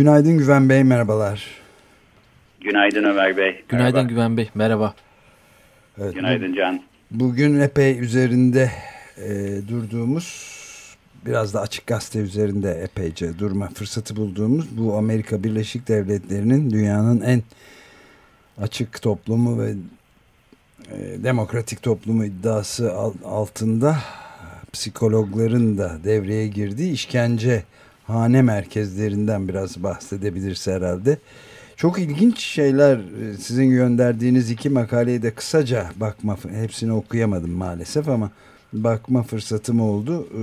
Günaydın Güven Bey, merhabalar. Günaydın Ömer Bey. Günaydın merhaba. Güven Bey, merhaba. Evet, Günaydın Can. Bugün epey üzerinde e, durduğumuz, biraz da açık gazete üzerinde epeyce durma fırsatı bulduğumuz bu Amerika Birleşik Devletleri'nin dünyanın en açık toplumu ve e, demokratik toplumu iddiası altında psikologların da devreye girdiği işkence hane merkezlerinden biraz bahsedebiliriz herhalde. Çok ilginç şeyler e, sizin gönderdiğiniz iki makaleyi de kısaca bakma hepsini okuyamadım maalesef ama bakma fırsatım oldu. E,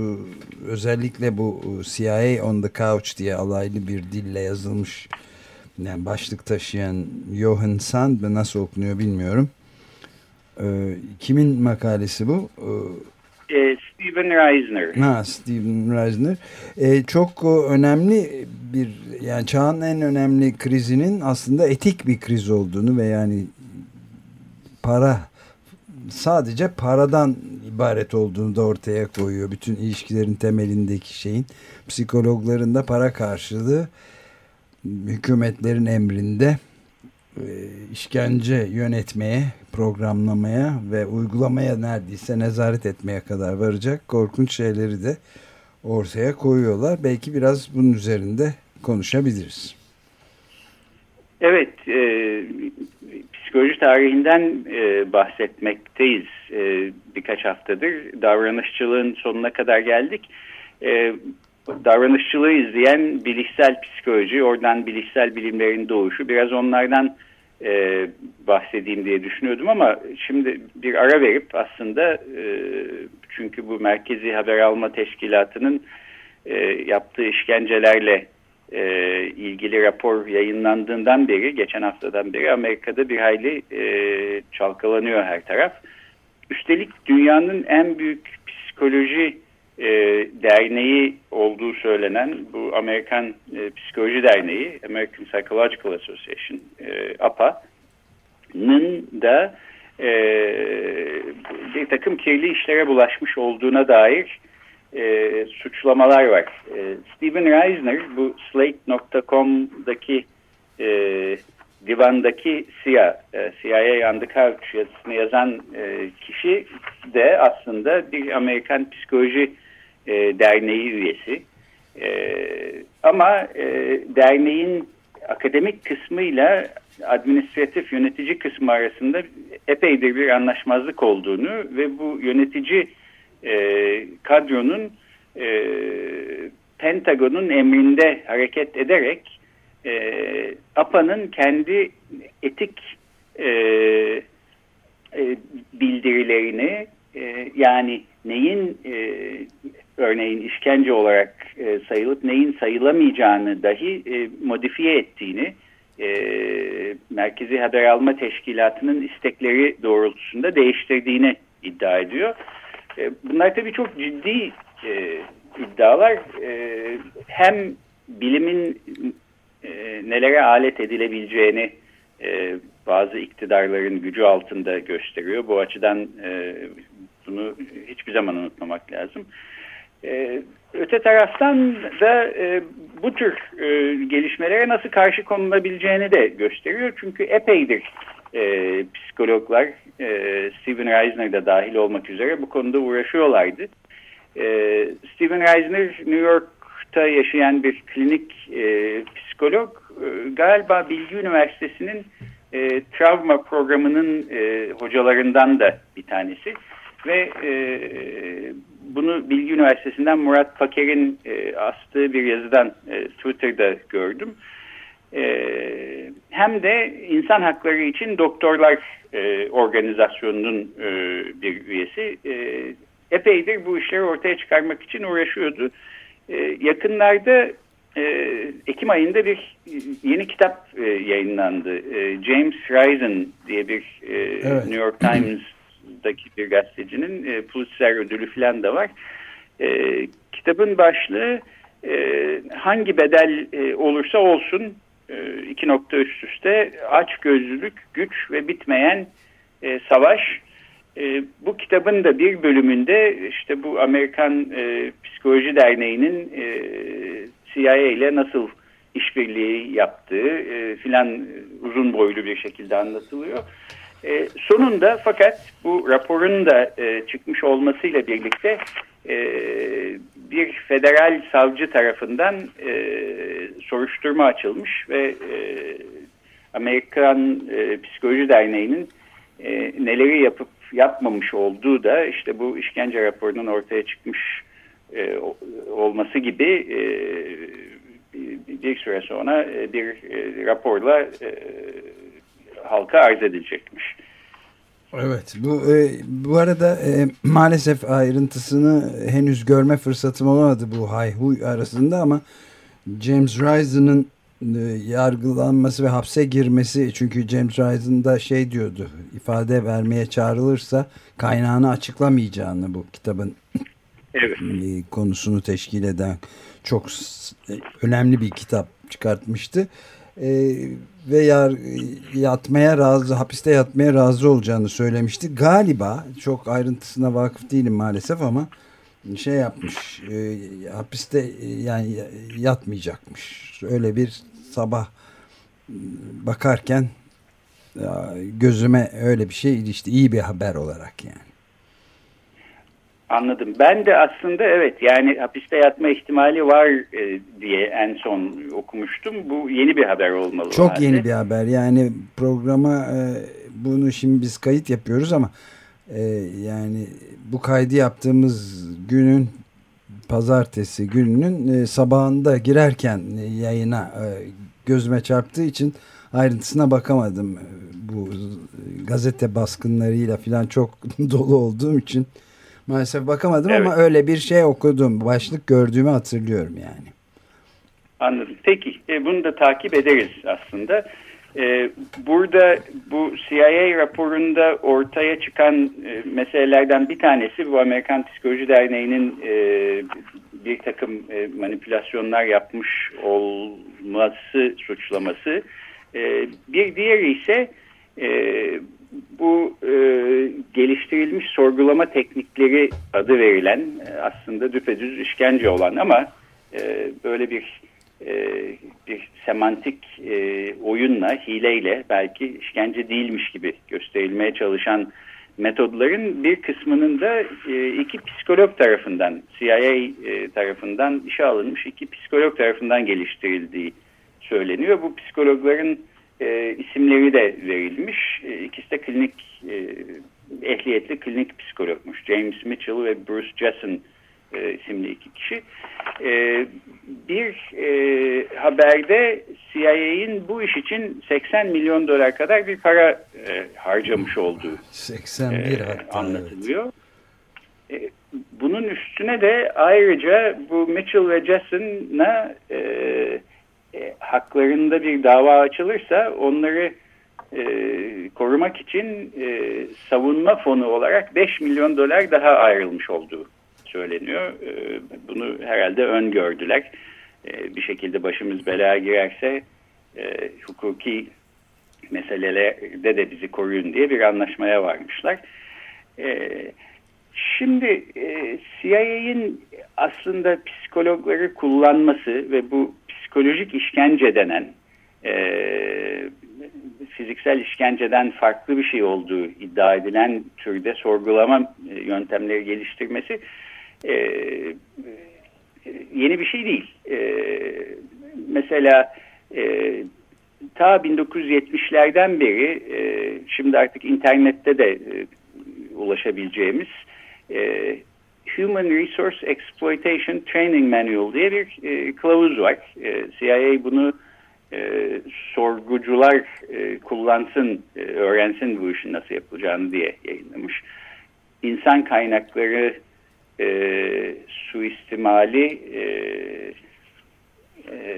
özellikle bu CIA on the couch diye alaylı bir dille yazılmış yani başlık taşıyan Johan Sand nasıl okunuyor bilmiyorum kimin makalesi bu? Steven Reisner. Ha, Steven Reisner. Ee, çok önemli bir yani çağın en önemli krizinin aslında etik bir kriz olduğunu ve yani para sadece paradan ibaret olduğunu da ortaya koyuyor. Bütün ilişkilerin temelindeki şeyin psikologların da para karşılığı hükümetlerin emrinde e, işkence yönetmeye, programlamaya ve uygulamaya neredeyse nezaret etmeye kadar varacak korkunç şeyleri de ortaya koyuyorlar. Belki biraz bunun üzerinde konuşabiliriz. Evet, e, psikoloji tarihinden e, bahsetmekteyiz e, birkaç haftadır. Davranışçılığın sonuna kadar geldik. E, davranışçılığı izleyen bilişsel psikoloji, oradan bilişsel bilimlerin doğuşu, biraz onlardan e, bahsedeyim diye düşünüyordum ama şimdi bir ara verip aslında e, çünkü bu merkezi haber alma teşkilatının e, yaptığı işkencelerle e, ilgili rapor yayınlandığından beri geçen haftadan beri Amerika'da bir hayli e, çalkalanıyor her taraf. Üstelik dünyanın en büyük psikoloji e, derneği olduğu söylenen bu Amerikan e, Psikoloji Derneği, American Psychological Association, e, APA'nın da e, bir takım kirli işlere bulaşmış olduğuna dair e, suçlamalar var. E, Steven Reisner bu Slate.com'daki e, divandaki CIA, e, on the Couch yazısını yazan e, kişi de aslında bir Amerikan psikoloji e, derneği üyesi. E, ama e, derneğin akademik kısmıyla administratif yönetici kısmı arasında epeydir bir anlaşmazlık olduğunu ve bu yönetici e, kadronun e, Pentagon'un emrinde hareket ederek e, APA'nın kendi etik e, e, bildirilerini e, yani neyin e, örneğin işkence olarak e, sayılıp neyin sayılamayacağını dahi e, modifiye ettiğini e, Merkezi Haber Alma Teşkilatı'nın istekleri doğrultusunda değiştirdiğini iddia ediyor. E, bunlar tabii çok ciddi e, iddialar. E, hem bilimin e, nelere alet edilebileceğini e, bazı iktidarların gücü altında gösteriyor. Bu açıdan e, bunu hiçbir zaman unutmamak lazım. Ee, öte taraftan da e, bu tür e, gelişmelere nasıl karşı konulabileceğini de gösteriyor. Çünkü epeydir e, psikologlar, e, Steven Reisner da dahil olmak üzere bu konuda uğraşıyorlardı. E, Steven Reisner New York'ta yaşayan bir klinik e, psikolog. E, galiba Bilgi Üniversitesi'nin e, travma programının e, hocalarından da bir tanesi. Ve e, bunu Bilgi Üniversitesi'nden Murat Faker'in e, astığı bir yazıdan e, Twitter'da gördüm. E, hem de insan hakları için doktorlar e, organizasyonunun e, bir üyesi. E, epeydir bu işleri ortaya çıkarmak için uğraşıyordu. E, yakınlarda e, Ekim ayında bir yeni kitap e, yayınlandı. E, James Risen diye bir e, evet. New York Times'daki bir gazetecinin e, Pulitzer ödülü falan da var. E, kitabın başlığı e, hangi bedel e, olursa olsun e, iki nokta üst üste aç gözlülük, güç ve bitmeyen e, savaş. E, bu kitabın da bir bölümünde işte bu Amerikan e, Psikoloji Derneği'nin e, CIA ile nasıl işbirliği yaptığı e, filan uzun boylu bir şekilde anlatılıyor. E, sonunda fakat bu raporun da e, çıkmış olmasıyla birlikte e, bir federal savcı tarafından e, soruşturma açılmış ve e, Amerikan e, Psikoloji Derneği'nin e, neleri yapıp yapmamış olduğu da işte bu işkence raporunun ortaya çıkmış e, olması gibi e, bir süre sonra e, bir e, raporla e, halka arz edilecekmiş. Evet bu e, bu arada e, maalesef ayrıntısını henüz görme fırsatım olamadı bu hayhuy arasında ama James Risen'ın e, yargılanması ve hapse girmesi çünkü James Risen da şey diyordu ifade vermeye çağrılırsa kaynağını açıklamayacağını bu kitabın evet. E, konusunu teşkil eden çok e, önemli bir kitap çıkartmıştı e, ve yar, yatmaya razı, hapiste yatmaya razı olacağını söylemişti. Galiba çok ayrıntısına vakıf değilim maalesef ama şey yapmış e, hapiste e, yani yatmayacakmış. Öyle bir sabah bakarken gözüme öyle bir şey ilişti. iyi bir haber olarak yani. Anladım. Ben de aslında evet yani hapiste yatma ihtimali var e, diye en son okumuştum. Bu yeni bir haber olmalı. Çok halde. yeni bir haber. Yani programa e, bunu şimdi biz kayıt yapıyoruz ama e, yani bu kaydı yaptığımız günün pazartesi gününün e, sabahında girerken yayına e, gözüme çarptığı için ayrıntısına bakamadım. Bu gazete baskınlarıyla falan çok dolu olduğum için Maalesef bakamadım evet. ama öyle bir şey okudum. Başlık gördüğümü hatırlıyorum yani. Anladım. Peki e, bunu da takip ederiz aslında. E, burada bu CIA raporunda ortaya çıkan e, meselelerden bir tanesi bu Amerikan Psikoloji Derneği'nin e, bir takım e, manipülasyonlar yapmış olması suçlaması. E, bir diğeri ise e, bu e, geliştirilmiş sorgulama teknikleri adı verilen e, aslında düpedüz işkence olan ama e, böyle bir e, bir semantik e, oyunla, hileyle belki işkence değilmiş gibi gösterilmeye çalışan metodların bir kısmının da e, iki psikolog tarafından, CIA e, tarafından işe alınmış iki psikolog tarafından geliştirildiği söyleniyor. Bu psikologların e, isimleri de verilmiş. E, ikisi de klinik e, ehliyetli klinik psikologmuş. James Mitchell ve Bruce Jessen e, isimli iki kişi. E, bir e, haberde CIA'in bu iş için 80 milyon dolar kadar bir para e, harcamış olduğu 81 e, anlatılıyor. Evet. E, bunun üstüne de ayrıca bu Mitchell ve Jessen'a e, e, haklarında bir dava açılırsa onları e, korumak için e, savunma fonu olarak 5 milyon dolar daha ayrılmış olduğu söyleniyor. E, bunu herhalde öngördüler. E, bir şekilde başımız belaya girerse e, hukuki meselelerde de bizi koruyun diye bir anlaşmaya varmışlar. E, şimdi e, CIA'in aslında psikologları kullanması ve bu psikolojik işkence denen e, fiziksel işkenceden farklı bir şey olduğu iddia edilen türde sorgulama e, yöntemleri geliştirmesi e, yeni bir şey değil. E, mesela e, ta 1970'lerden beri e, şimdi artık internette de e, ulaşabileceğimiz e, Human Resource Exploitation Training Manual diye bir e, kılavuz var. E, CIA bunu e, sorgucular e, kullansın, e, öğrensin bu işin nasıl yapılacağını diye yayınlamış. İnsan kaynakları e, suistimali e, e,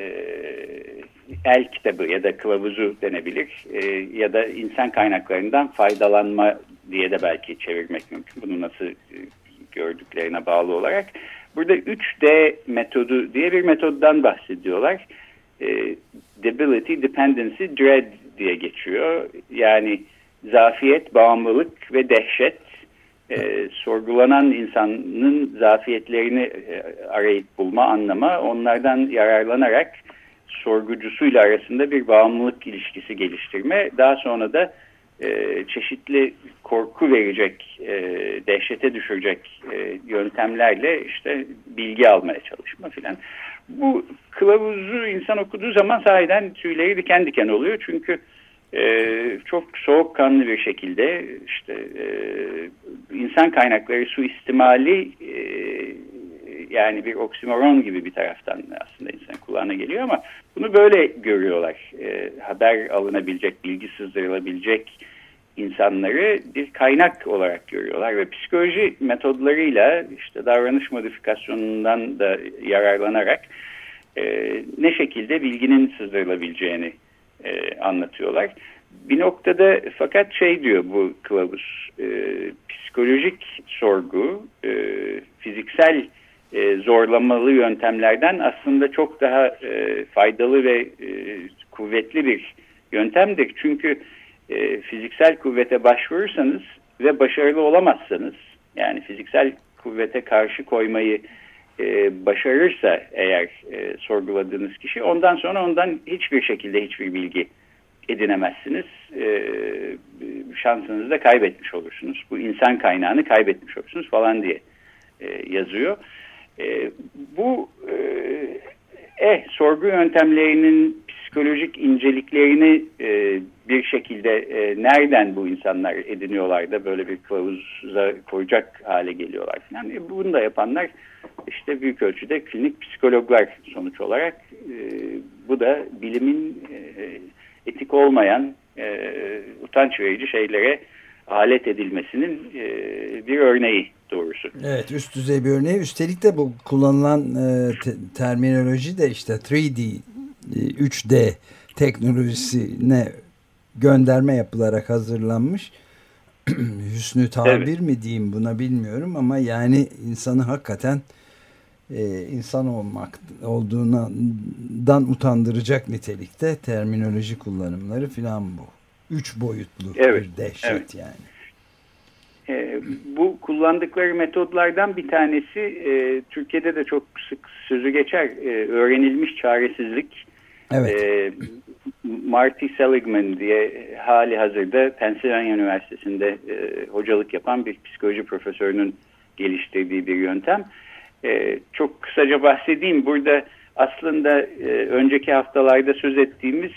el kitabı ya da kılavuzu denebilir e, ya da insan kaynaklarından faydalanma diye de belki çevirmek mümkün. Bunu nasıl e, gördüklerine bağlı olarak. Burada 3D metodu diye bir metoddan bahsediyorlar. E, debility, dependency, dread diye geçiyor. Yani zafiyet, bağımlılık ve dehşet e, sorgulanan insanın zafiyetlerini e, arayıp bulma, anlama, onlardan yararlanarak sorgucusuyla arasında bir bağımlılık ilişkisi geliştirme, daha sonra da e, çeşitli korku verecek, e, dehşete düşürecek e, yöntemlerle işte bilgi almaya çalışma filan. Bu kılavuzu insan okuduğu zaman sahiden tüyleri diken diken oluyor çünkü e, çok soğukkanlı bir şekilde işte e, insan kaynakları suistimali e, yani bir oksimoron gibi bir taraftan aslında insan kulağına geliyor ama bunu böyle görüyorlar. E, haber alınabilecek, bilgi sızdırılabilecek insanları bir kaynak olarak görüyorlar ve psikoloji metodlarıyla işte davranış modifikasyonundan da yararlanarak e, ne şekilde bilginin sızdırılabileceğini e, anlatıyorlar. Bir noktada fakat şey diyor bu kılavuz, e, psikolojik sorgu, e, fiziksel e, zorlamalı yöntemlerden aslında çok daha e, faydalı ve e, kuvvetli bir yöntemdir. Çünkü e, fiziksel kuvvete başvurursanız ve başarılı olamazsanız, yani fiziksel kuvvete karşı koymayı e, başarırsa eğer e, sorguladığınız kişi ondan sonra ondan hiçbir şekilde hiçbir bilgi edinemezsiniz. E, şansınızı da kaybetmiş olursunuz. Bu insan kaynağını kaybetmiş olursunuz falan diye e, yazıyor. E, bu e, eh, sorgu yöntemlerinin psikolojik inceliklerini e, bir şekilde e, nereden bu insanlar ediniyorlar da böyle bir kılavuza koyacak hale geliyorlar falan. E, bunu da yapanlar işte büyük ölçüde klinik psikologlar sonuç olarak. E, bu da bilimin e, etik olmayan e, utanç verici şeylere alet edilmesinin e, bir örneği doğrusu. Evet üst düzey bir örneği. Üstelik de bu kullanılan e, te terminoloji de işte 3D, 3D e, teknolojisine gönderme yapılarak hazırlanmış. Hüsnü tabir evet. mi diyeyim buna bilmiyorum ama yani insanı hakikaten e, insan olmak olduğundan utandıracak nitelikte terminoloji kullanımları filan bu. Üç boyutlu evet, bir dehşet evet. yani. E, bu kullandıkları metodlardan bir tanesi e, Türkiye'de de çok sık sözü geçer e, öğrenilmiş çaresizlik. Evet. E, Marty Seligman diye hali hazırda Pennsylvania Üniversitesi'nde e, hocalık yapan bir psikoloji profesörünün geliştirdiği bir yöntem. E, çok kısaca bahsedeyim. Burada aslında e, önceki haftalarda söz ettiğimiz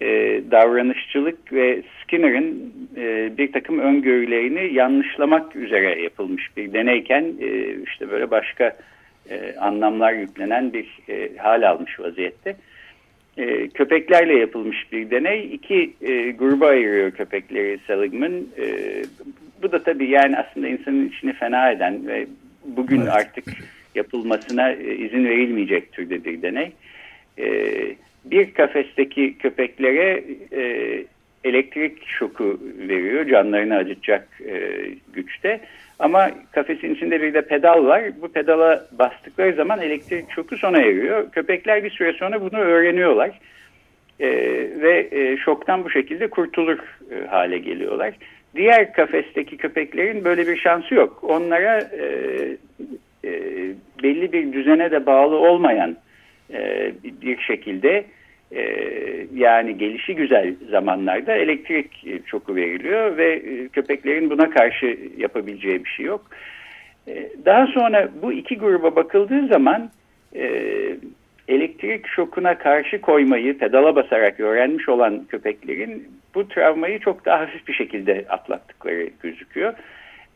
e, davranışçılık ve Skinner'ın e, bir takım öngörülerini yanlışlamak üzere yapılmış bir deneyken e, işte böyle başka e, anlamlar yüklenen bir e, hal almış vaziyette. E, köpeklerle yapılmış bir deney. İki e, gruba ayırıyor köpekleri Seligman. E, bu da tabii yani aslında insanın içini fena eden ve bugün evet. artık yapılmasına e, izin verilmeyecek türde bir deney. E, bir kafesteki köpeklere e, elektrik şoku veriyor, canlarını acıtacak güçte. Ama kafesin içinde bir de pedal var. Bu pedala bastıkları zaman elektrik şoku sona eriyor. Köpekler bir süre sonra bunu öğreniyorlar. E, ve e, şoktan bu şekilde kurtulur e, hale geliyorlar. Diğer kafesteki köpeklerin böyle bir şansı yok. Onlara e, e, belli bir düzene de bağlı olmayan e, bir şekilde e, yani gelişi güzel zamanlarda elektrik çoku veriliyor ve e, köpeklerin buna karşı yapabileceği bir şey yok. E, daha sonra bu iki gruba bakıldığı zaman e, elektrik şokuna karşı koymayı pedala basarak öğrenmiş olan köpeklerin bu travmayı çok daha hafif bir şekilde atlattıkları gözüküyor.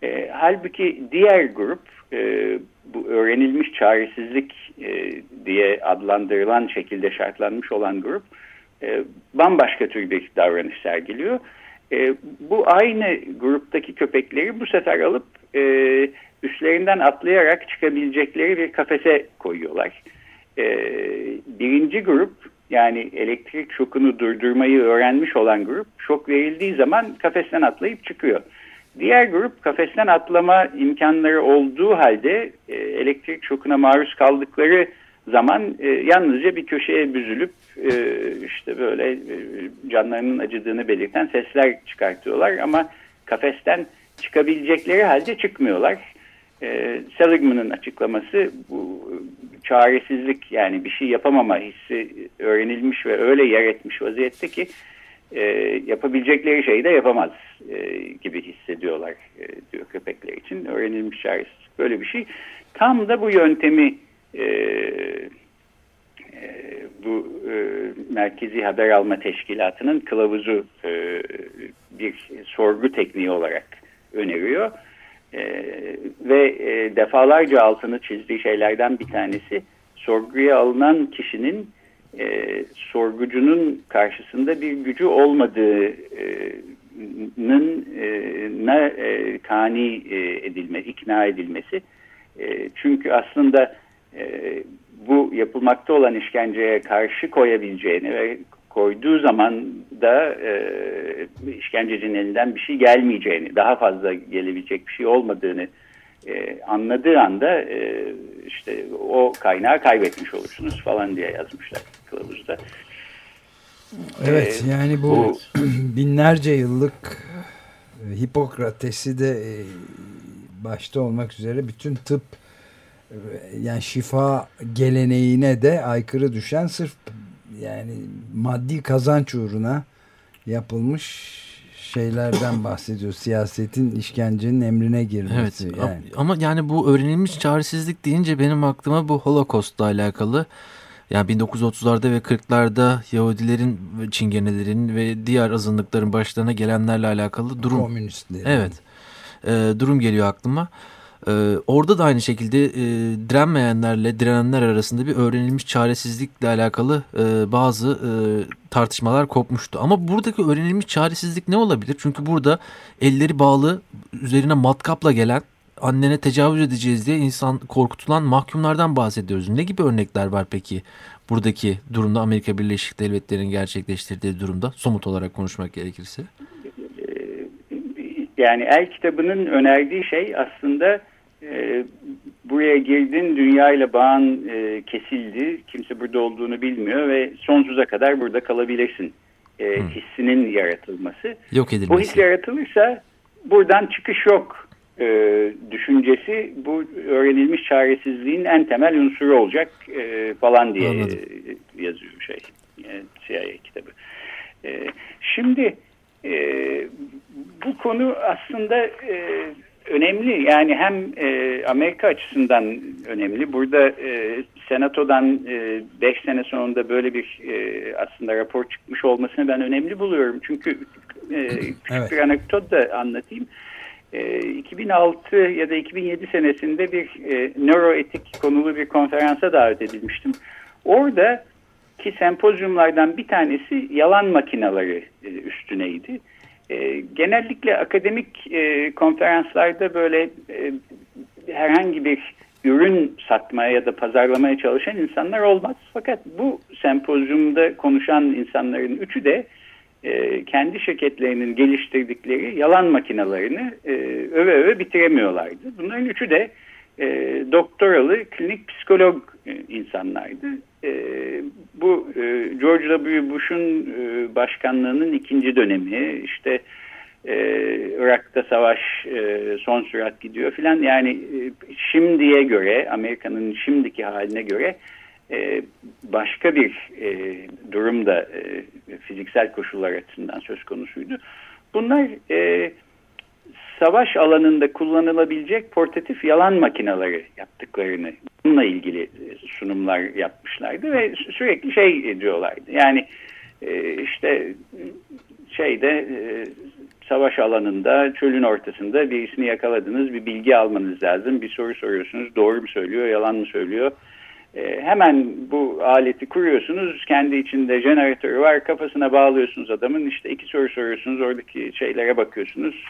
E, halbuki diğer grup e, bu öğrenilmiş çaresizlik e, diye adlandırılan şekilde şartlanmış olan grup e, bambaşka tür bir davranış sergiliyor. E, bu aynı gruptaki köpekleri bu sefer alıp e, üstlerinden atlayarak çıkabilecekleri bir kafese koyuyorlar. E, birinci grup yani elektrik şokunu durdurmayı öğrenmiş olan grup şok verildiği zaman kafesten atlayıp çıkıyor. Diğer grup kafesten atlama imkanları olduğu halde e, elektrik şokuna maruz kaldıkları zaman e, yalnızca bir köşeye büzülüp e, işte böyle e, canlarının acıdığını belirten sesler çıkartıyorlar ama kafesten çıkabilecekleri halde çıkmıyorlar. E, Seligman'ın açıklaması bu çaresizlik yani bir şey yapamama hissi öğrenilmiş ve öyle yer etmiş vaziyette ki e, yapabilecekleri şeyi de yapamaz e, gibi hissediyorlar e, diyor köpekler için. Öğrenilmiş çaresizlik böyle bir şey. Tam da bu yöntemi e, e, bu e, Merkezi Haber Alma Teşkilatı'nın kılavuzu e, bir sorgu tekniği olarak öneriyor. E, ve e, defalarca altını çizdiği şeylerden bir tanesi sorguya alınan kişinin e, sorgucunun karşısında bir gücü olmadığının e, ne, e, kani e, edilme, ikna edilmesi. E, çünkü aslında e, bu yapılmakta olan işkenceye karşı koyabileceğini ve koyduğu zaman da e, işkencecinin elinden bir şey gelmeyeceğini, daha fazla gelebilecek bir şey olmadığını e, anladığı anda e, işte o kaynağı kaybetmiş olursunuz falan diye yazmışlar kılavuzda. Evet ee, yani bu, bu binlerce yıllık e, Hipokrates'i de e, başta olmak üzere bütün tıp e, yani şifa geleneğine de aykırı düşen sırf yani maddi kazanç uğruna yapılmış şeylerden bahsediyor. Siyasetin işkencenin emrine girmesi. Evet yani. ama yani bu öğrenilmiş çaresizlik deyince benim aklıma bu Holocaust'la alakalı yani 1930'larda ve 40'larda Yahudilerin, Çingenelerin ve diğer azınlıkların başlarına gelenlerle alakalı durum. Komünistlerin. Evet. E, durum geliyor aklıma. Ee, orada da aynı şekilde e, direnmeyenlerle direnenler arasında bir öğrenilmiş çaresizlikle alakalı e, bazı e, tartışmalar kopmuştu. Ama buradaki öğrenilmiş çaresizlik ne olabilir? Çünkü burada elleri bağlı üzerine matkapla gelen annene tecavüz edeceğiz diye insan korkutulan mahkumlardan bahsediyoruz. Ne gibi örnekler var peki buradaki durumda Amerika Birleşik Devletleri'nin gerçekleştirdiği durumda somut olarak konuşmak gerekirse? Yani el kitabının önerdiği şey aslında e, buraya girdin dünya ile bağın e, kesildi. Kimse burada olduğunu bilmiyor ve sonsuza kadar burada kalabilirsin. E, hmm. Hissinin yaratılması. Yok edilmesi. Bu his yaratılırsa buradan çıkış yok e, düşüncesi bu öğrenilmiş çaresizliğin en temel unsuru olacak e, falan diye e, yazıyor şey e, CIA kitabı. E, şimdi e, bu konu aslında e, önemli. Yani hem e, Amerika açısından önemli. Burada e, Senato'dan 5 e, sene sonunda böyle bir e, aslında rapor çıkmış olmasını ben önemli buluyorum. Çünkü e, küçük evet. bir anekdot da anlatayım. E, 2006 ya da 2007 senesinde bir e, nöroetik konulu bir konferansa davet edilmiştim. Orada ki sempozyumlardan bir tanesi yalan makineleri e, üstüneydi. E, genellikle akademik e, konferanslarda böyle e, herhangi bir ürün satmaya ya da pazarlamaya çalışan insanlar olmaz. Fakat bu sempozyumda konuşan insanların üçü de e, kendi şirketlerinin geliştirdikleri yalan makinalarını e, öve öve bitiremiyorlardı. Bunların üçü de e, doktoralı klinik psikolog e, insanlardı. E, bu e, George W. Bush'un e, başkanlığının ikinci dönemi işte e, Irak'ta savaş e, son sürat gidiyor filan yani e, şimdiye göre Amerika'nın şimdiki haline göre e, başka bir e, durumda e, fiziksel koşullar açısından söz konusuydu. Bunlar e, savaş alanında kullanılabilecek portatif yalan makineleri yaptıklarını bununla ilgili e, sunumlar yapmışlardı ve sürekli şey diyorlardı. Yani e, işte şeyde e, savaş alanında çölün ortasında birisini yakaladınız bir bilgi almanız lazım. Bir soru soruyorsunuz doğru mu söylüyor yalan mı söylüyor. Hemen bu aleti kuruyorsunuz. Kendi içinde jeneratörü var. Kafasına bağlıyorsunuz adamın. işte iki soru soruyorsunuz. Oradaki şeylere bakıyorsunuz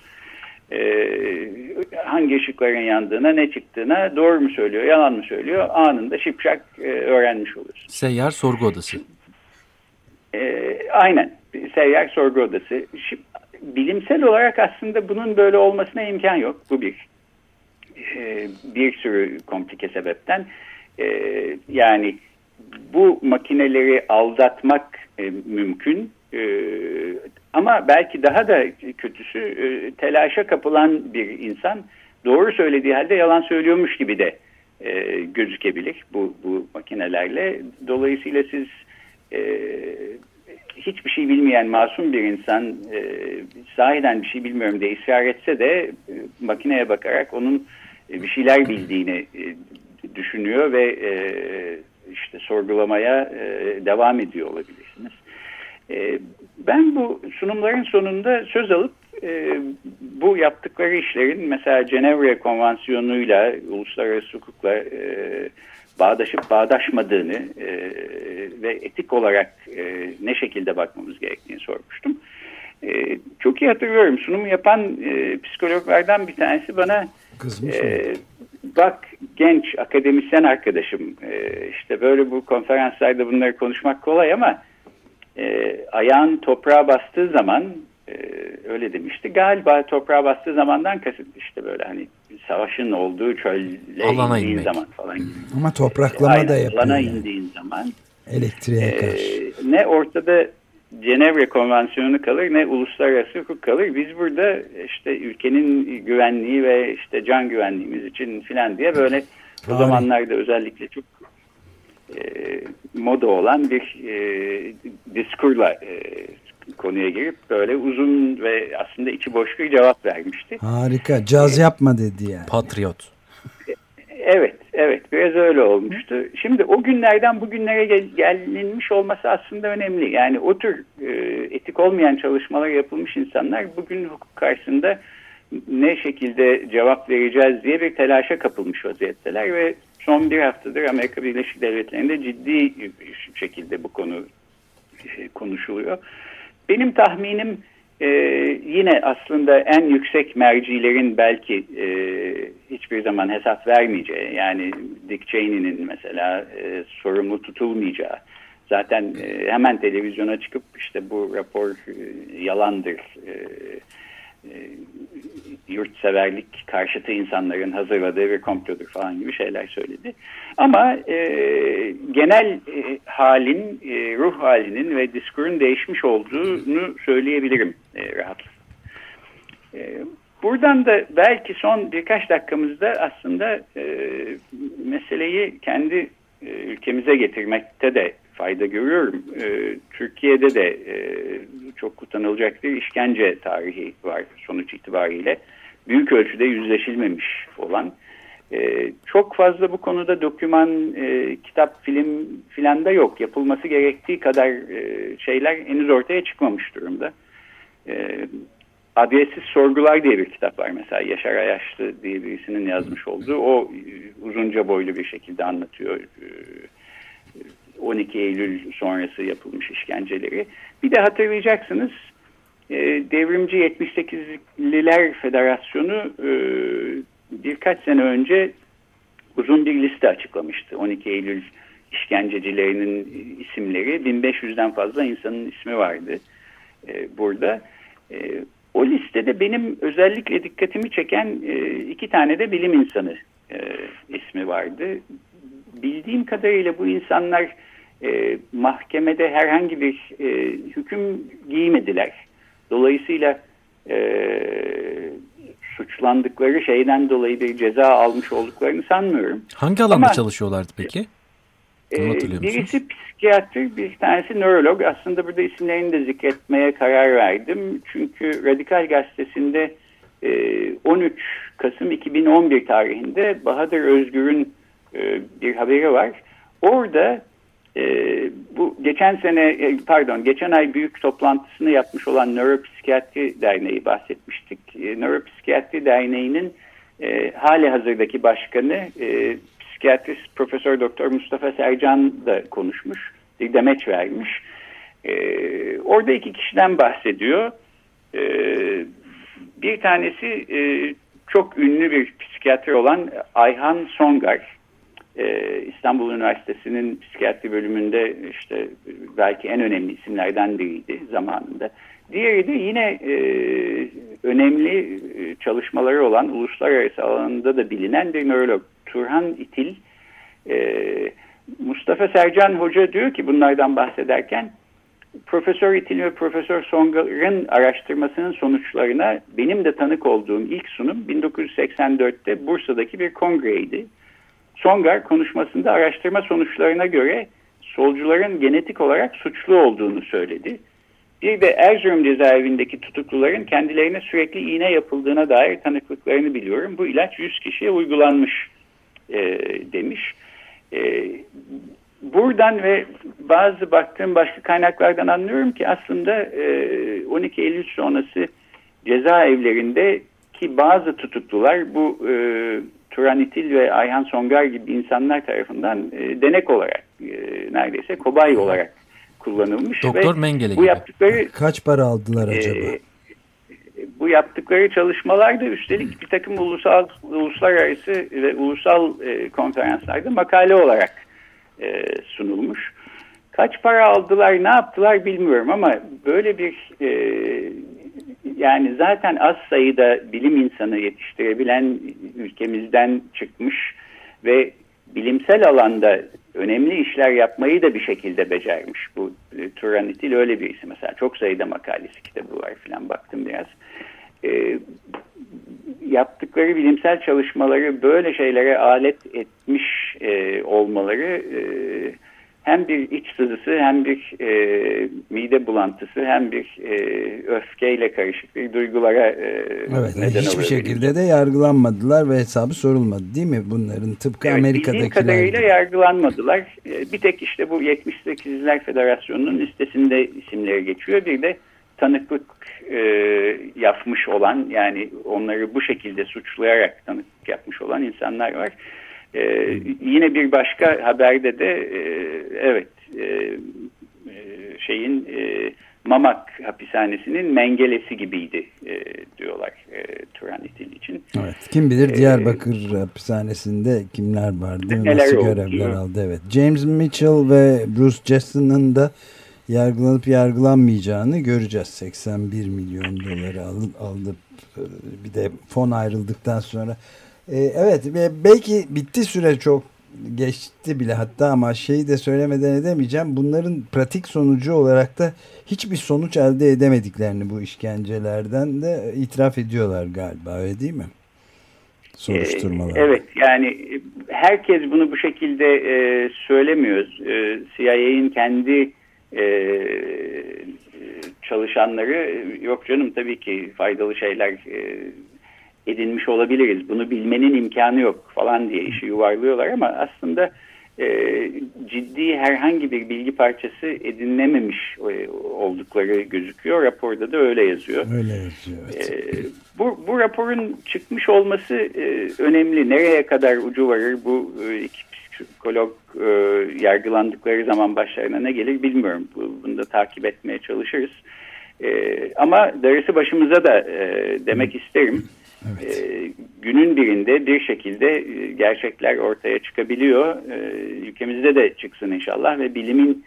e, hangi ışıkların yandığına ne çıktığına doğru mu söylüyor yalan mı söylüyor anında şipşak e, öğrenmiş oluyorsun. Seyyar sorgu odası. E, aynen seyyar sorgu odası. Şimdi, bilimsel olarak aslında bunun böyle olmasına imkan yok. Bu bir. E, bir sürü komplike sebepten. E, yani bu makineleri aldatmak e, mümkün. E, ama belki daha da kötüsü e, telaşa kapılan bir insan doğru söylediği halde yalan söylüyormuş gibi de e, gözükebilir bu, bu makinelerle. Dolayısıyla siz e, hiçbir şey bilmeyen masum bir insan e, sahiden bir şey bilmiyorum diye ısrar etse de e, makineye bakarak onun e, bir şeyler bildiğini e, düşünüyor ve e, işte sorgulamaya e, devam ediyor olabilirsiniz. E, ben bu sunumların sonunda söz alıp e, bu yaptıkları işlerin mesela Cenevre Konvansiyonu'yla uluslararası hukukla e, bağdaşıp bağdaşmadığını e, ve etik olarak e, ne şekilde bakmamız gerektiğini sormuştum. E, çok iyi hatırlıyorum sunumu yapan e, psikologlardan bir tanesi bana e, bak genç akademisyen arkadaşım e, işte böyle bu konferanslarda bunları konuşmak kolay ama e, ayağın toprağa bastığı zaman e, öyle demişti. Galiba toprağa bastığı zamandan kasıt işte böyle hani savaşın olduğu çölle Alana indiğin inmek. zaman falan. Ama topraklama Aynen, da yapıyor. Alana yani. indiğin zaman Elektriğe e, karşı. ne ortada Cenevre Konvansiyonu kalır ne uluslararası hukuk kalır. Biz burada işte ülkenin güvenliği ve işte can güvenliğimiz için filan diye böyle o Tarih. zamanlarda özellikle çok moda olan bir e, diskurla e, konuya girip böyle uzun ve aslında içi boş bir cevap vermişti. Harika. Caz yapma dedi yani. Patriot. Evet, evet biraz öyle olmuştu. Şimdi o günlerden bugünlere gel, gelinmiş olması aslında önemli. Yani o tür e, etik olmayan çalışmalar yapılmış insanlar bugün hukuk karşısında ne şekilde cevap vereceğiz diye bir telaşa kapılmış vaziyetteler ve son bir haftadır Amerika Birleşik Devletleri'nde ciddi bir şekilde bu konu e, konuşuluyor. Benim tahminim e, yine aslında en yüksek mercilerin belki e, hiçbir zaman hesap vermeyeceği yani Dick Cheney'nin mesela e, sorumlu tutulmayacağı zaten e, hemen televizyona çıkıp işte bu rapor e, yalandır e, e, yurtseverlik karşıtı insanların hazırladığı bir komplodur falan gibi şeyler söyledi. Ama e, genel e, halin, e, ruh halinin ve diskurun değişmiş olduğunu söyleyebilirim e, rahatlıkla. E, buradan da belki son birkaç dakikamızda aslında e, meseleyi kendi e, ülkemize getirmekte de fayda görüyorum. E, Türkiye'de de e, çok utanılacak bir işkence tarihi var sonuç itibariyle. Büyük ölçüde yüzleşilmemiş olan. E, çok fazla bu konuda doküman, e, kitap, film filan da yok. Yapılması gerektiği kadar e, şeyler henüz ortaya çıkmamış durumda. E, Adressiz Sorgular diye bir kitap var mesela. Yaşar Ayaşlı diye birisinin yazmış olduğu. O e, uzunca boylu bir şekilde anlatıyor. E, 12 Eylül sonrası yapılmış işkenceleri. Bir de hatırlayacaksınız e, Devrimci 78'liler Federasyonu e, birkaç sene önce uzun bir liste açıklamıştı. 12 Eylül işkencecilerinin isimleri 1500'den fazla insanın ismi vardı e, burada. O listede benim özellikle dikkatimi çeken iki tane de bilim insanı ismi vardı. Bildiğim kadarıyla bu insanlar e, mahkemede herhangi bir e, hüküm giymediler. Dolayısıyla e, suçlandıkları şeyden dolayı bir ceza almış olduklarını sanmıyorum. Hangi alanda Ama- çalışıyorlardı peki? Musunuz? birisi psikiyatr, bir tanesi nörolog. Aslında burada isimlerini de zikretmeye karar verdim. Çünkü Radikal Gazetesi'nde e, 13 Kasım 2011 tarihinde Bahadır Özgür'ün e, bir haberi var. Orada e, bu geçen sene e, pardon geçen ay büyük toplantısını yapmış olan Nöropsikiyatri Derneği bahsetmiştik. E, Nöropsikiyatri Derneği'nin e, hali hazırdaki başkanı e, psikiyatrist Profesör Doktor Mustafa Sercan da konuşmuş. Bir demeç vermiş. E, orada iki kişiden bahsediyor. E, Bir tanesi e, çok ünlü bir psikiyatr olan Ayhan Songar. E, İstanbul Üniversitesi'nin psikiyatri bölümünde işte belki en önemli isimlerden biriydi zamanında. Diğeri de yine e, önemli e, çalışmaları olan uluslararası alanında da bilinen bir nörolog Turhan İtil. E, Mustafa Sercan Hoca diyor ki bunlardan bahsederken Profesör İtil ve Profesör Songar'ın araştırmasının sonuçlarına benim de tanık olduğum ilk sunum 1984'te Bursa'daki bir kongreydi. Songar konuşmasında araştırma sonuçlarına göre solcuların genetik olarak suçlu olduğunu söyledi. Bir de Erzurum cezaevindeki tutukluların kendilerine sürekli iğne yapıldığına dair tanıklıklarını biliyorum. Bu ilaç 100 kişiye uygulanmış e, demiş. E, buradan ve bazı baktığım başka kaynaklardan anlıyorum ki aslında e, 12 Eylül sonrası cezaevlerinde ki bazı tutuklular bu e, Turanitil ve Ayhan Songar gibi insanlar tarafından e, denek olarak e, neredeyse kobay olarak kullanılmış. Doktor ve Mengele bu yaptıkları kaç para aldılar e, acaba? E, bu yaptıkları çalışmalarda üstelik bir takım ulusal uluslararası ve ulusal e, konferanslarda makale olarak e, sunulmuş. Kaç para aldılar, ne yaptılar bilmiyorum ama böyle bir e, yani zaten az sayıda bilim insanı yetiştirebilen ülkemizden çıkmış ve bilimsel alanda önemli işler yapmayı da bir şekilde becermiş. Bu e, Turanitil öyle birisi mesela. Çok sayıda makalesi kitabı var falan baktım biraz. E, yaptıkları bilimsel çalışmaları böyle şeylere alet etmiş e, olmaları e, hem bir iç sızısı hem bir e, mide bulantısı hem bir e, öfkeyle karışık bir duygulara e, evet, neden Hiçbir şekilde de yargılanmadılar ve hesabı sorulmadı değil mi bunların tıpkı evet, Amerika'dakiler? kadarıyla yargılanmadılar. E, bir tek işte bu 78'ler Federasyonu'nun listesinde isimleri geçiyor. Bir de tanıklık e, yapmış olan yani onları bu şekilde suçlayarak tanıklık yapmış olan insanlar var. Ee, yine bir başka haberde de e, evet e, e, şeyin e, Mamak hapishanesinin mengelesi gibiydi e, diyorlar e, Turan İtil için. Evet, kim bilir e, Diyarbakır ee, hapishanesinde kimler vardı, nasıl görevler aldı. Evet. James Mitchell ve Bruce Jessen'ın da yargılanıp yargılanmayacağını göreceğiz. 81 milyon doları aldı, aldı bir de fon ayrıldıktan sonra e, evet ve belki bitti süre çok geçti bile hatta ama şeyi de söylemeden edemeyeceğim. Bunların pratik sonucu olarak da hiçbir sonuç elde edemediklerini bu işkencelerden de itiraf ediyorlar galiba öyle değil mi? Soruşturmalar. Ee, evet yani herkes bunu bu şekilde e, söylemiyor. E, kendi e, çalışanları yok canım tabii ki faydalı şeyler e, edinmiş olabiliriz. Bunu bilmenin imkanı yok falan diye işi yuvarlıyorlar ama aslında e, ciddi herhangi bir bilgi parçası edinilememiş e, oldukları gözüküyor. Raporda da öyle yazıyor. Öyle yazıyor. Evet. E, bu, bu raporun çıkmış olması e, önemli. Nereye kadar ucu varır bu e, iki psikolog e, yargılandıkları zaman başlarına ne gelir bilmiyorum. Bunu da takip etmeye çalışırız. E, ama darısı başımıza da e, demek isterim. Evet. E, günün birinde bir şekilde e, gerçekler ortaya çıkabiliyor. E, ülkemizde de çıksın inşallah ve bilimin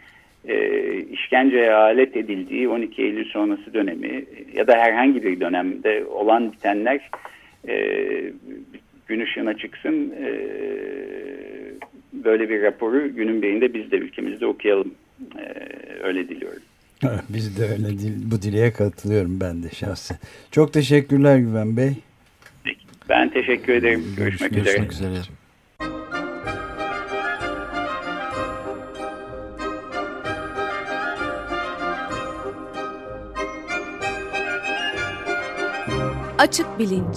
e, işkenceye alet edildiği 12 Eylül sonrası dönemi ya da herhangi bir dönemde olan bitenler e, gün ışığına çıksın. E, böyle bir raporu günün birinde biz de ülkemizde okuyalım. E, öyle diliyorum. Evet, biz de öyle bu dileğe katılıyorum ben de şahsen. Çok teşekkürler Güven Bey. Ben teşekkür ederim. Görüşmek, Görüşmek üzere. üzere. Açık Bilinç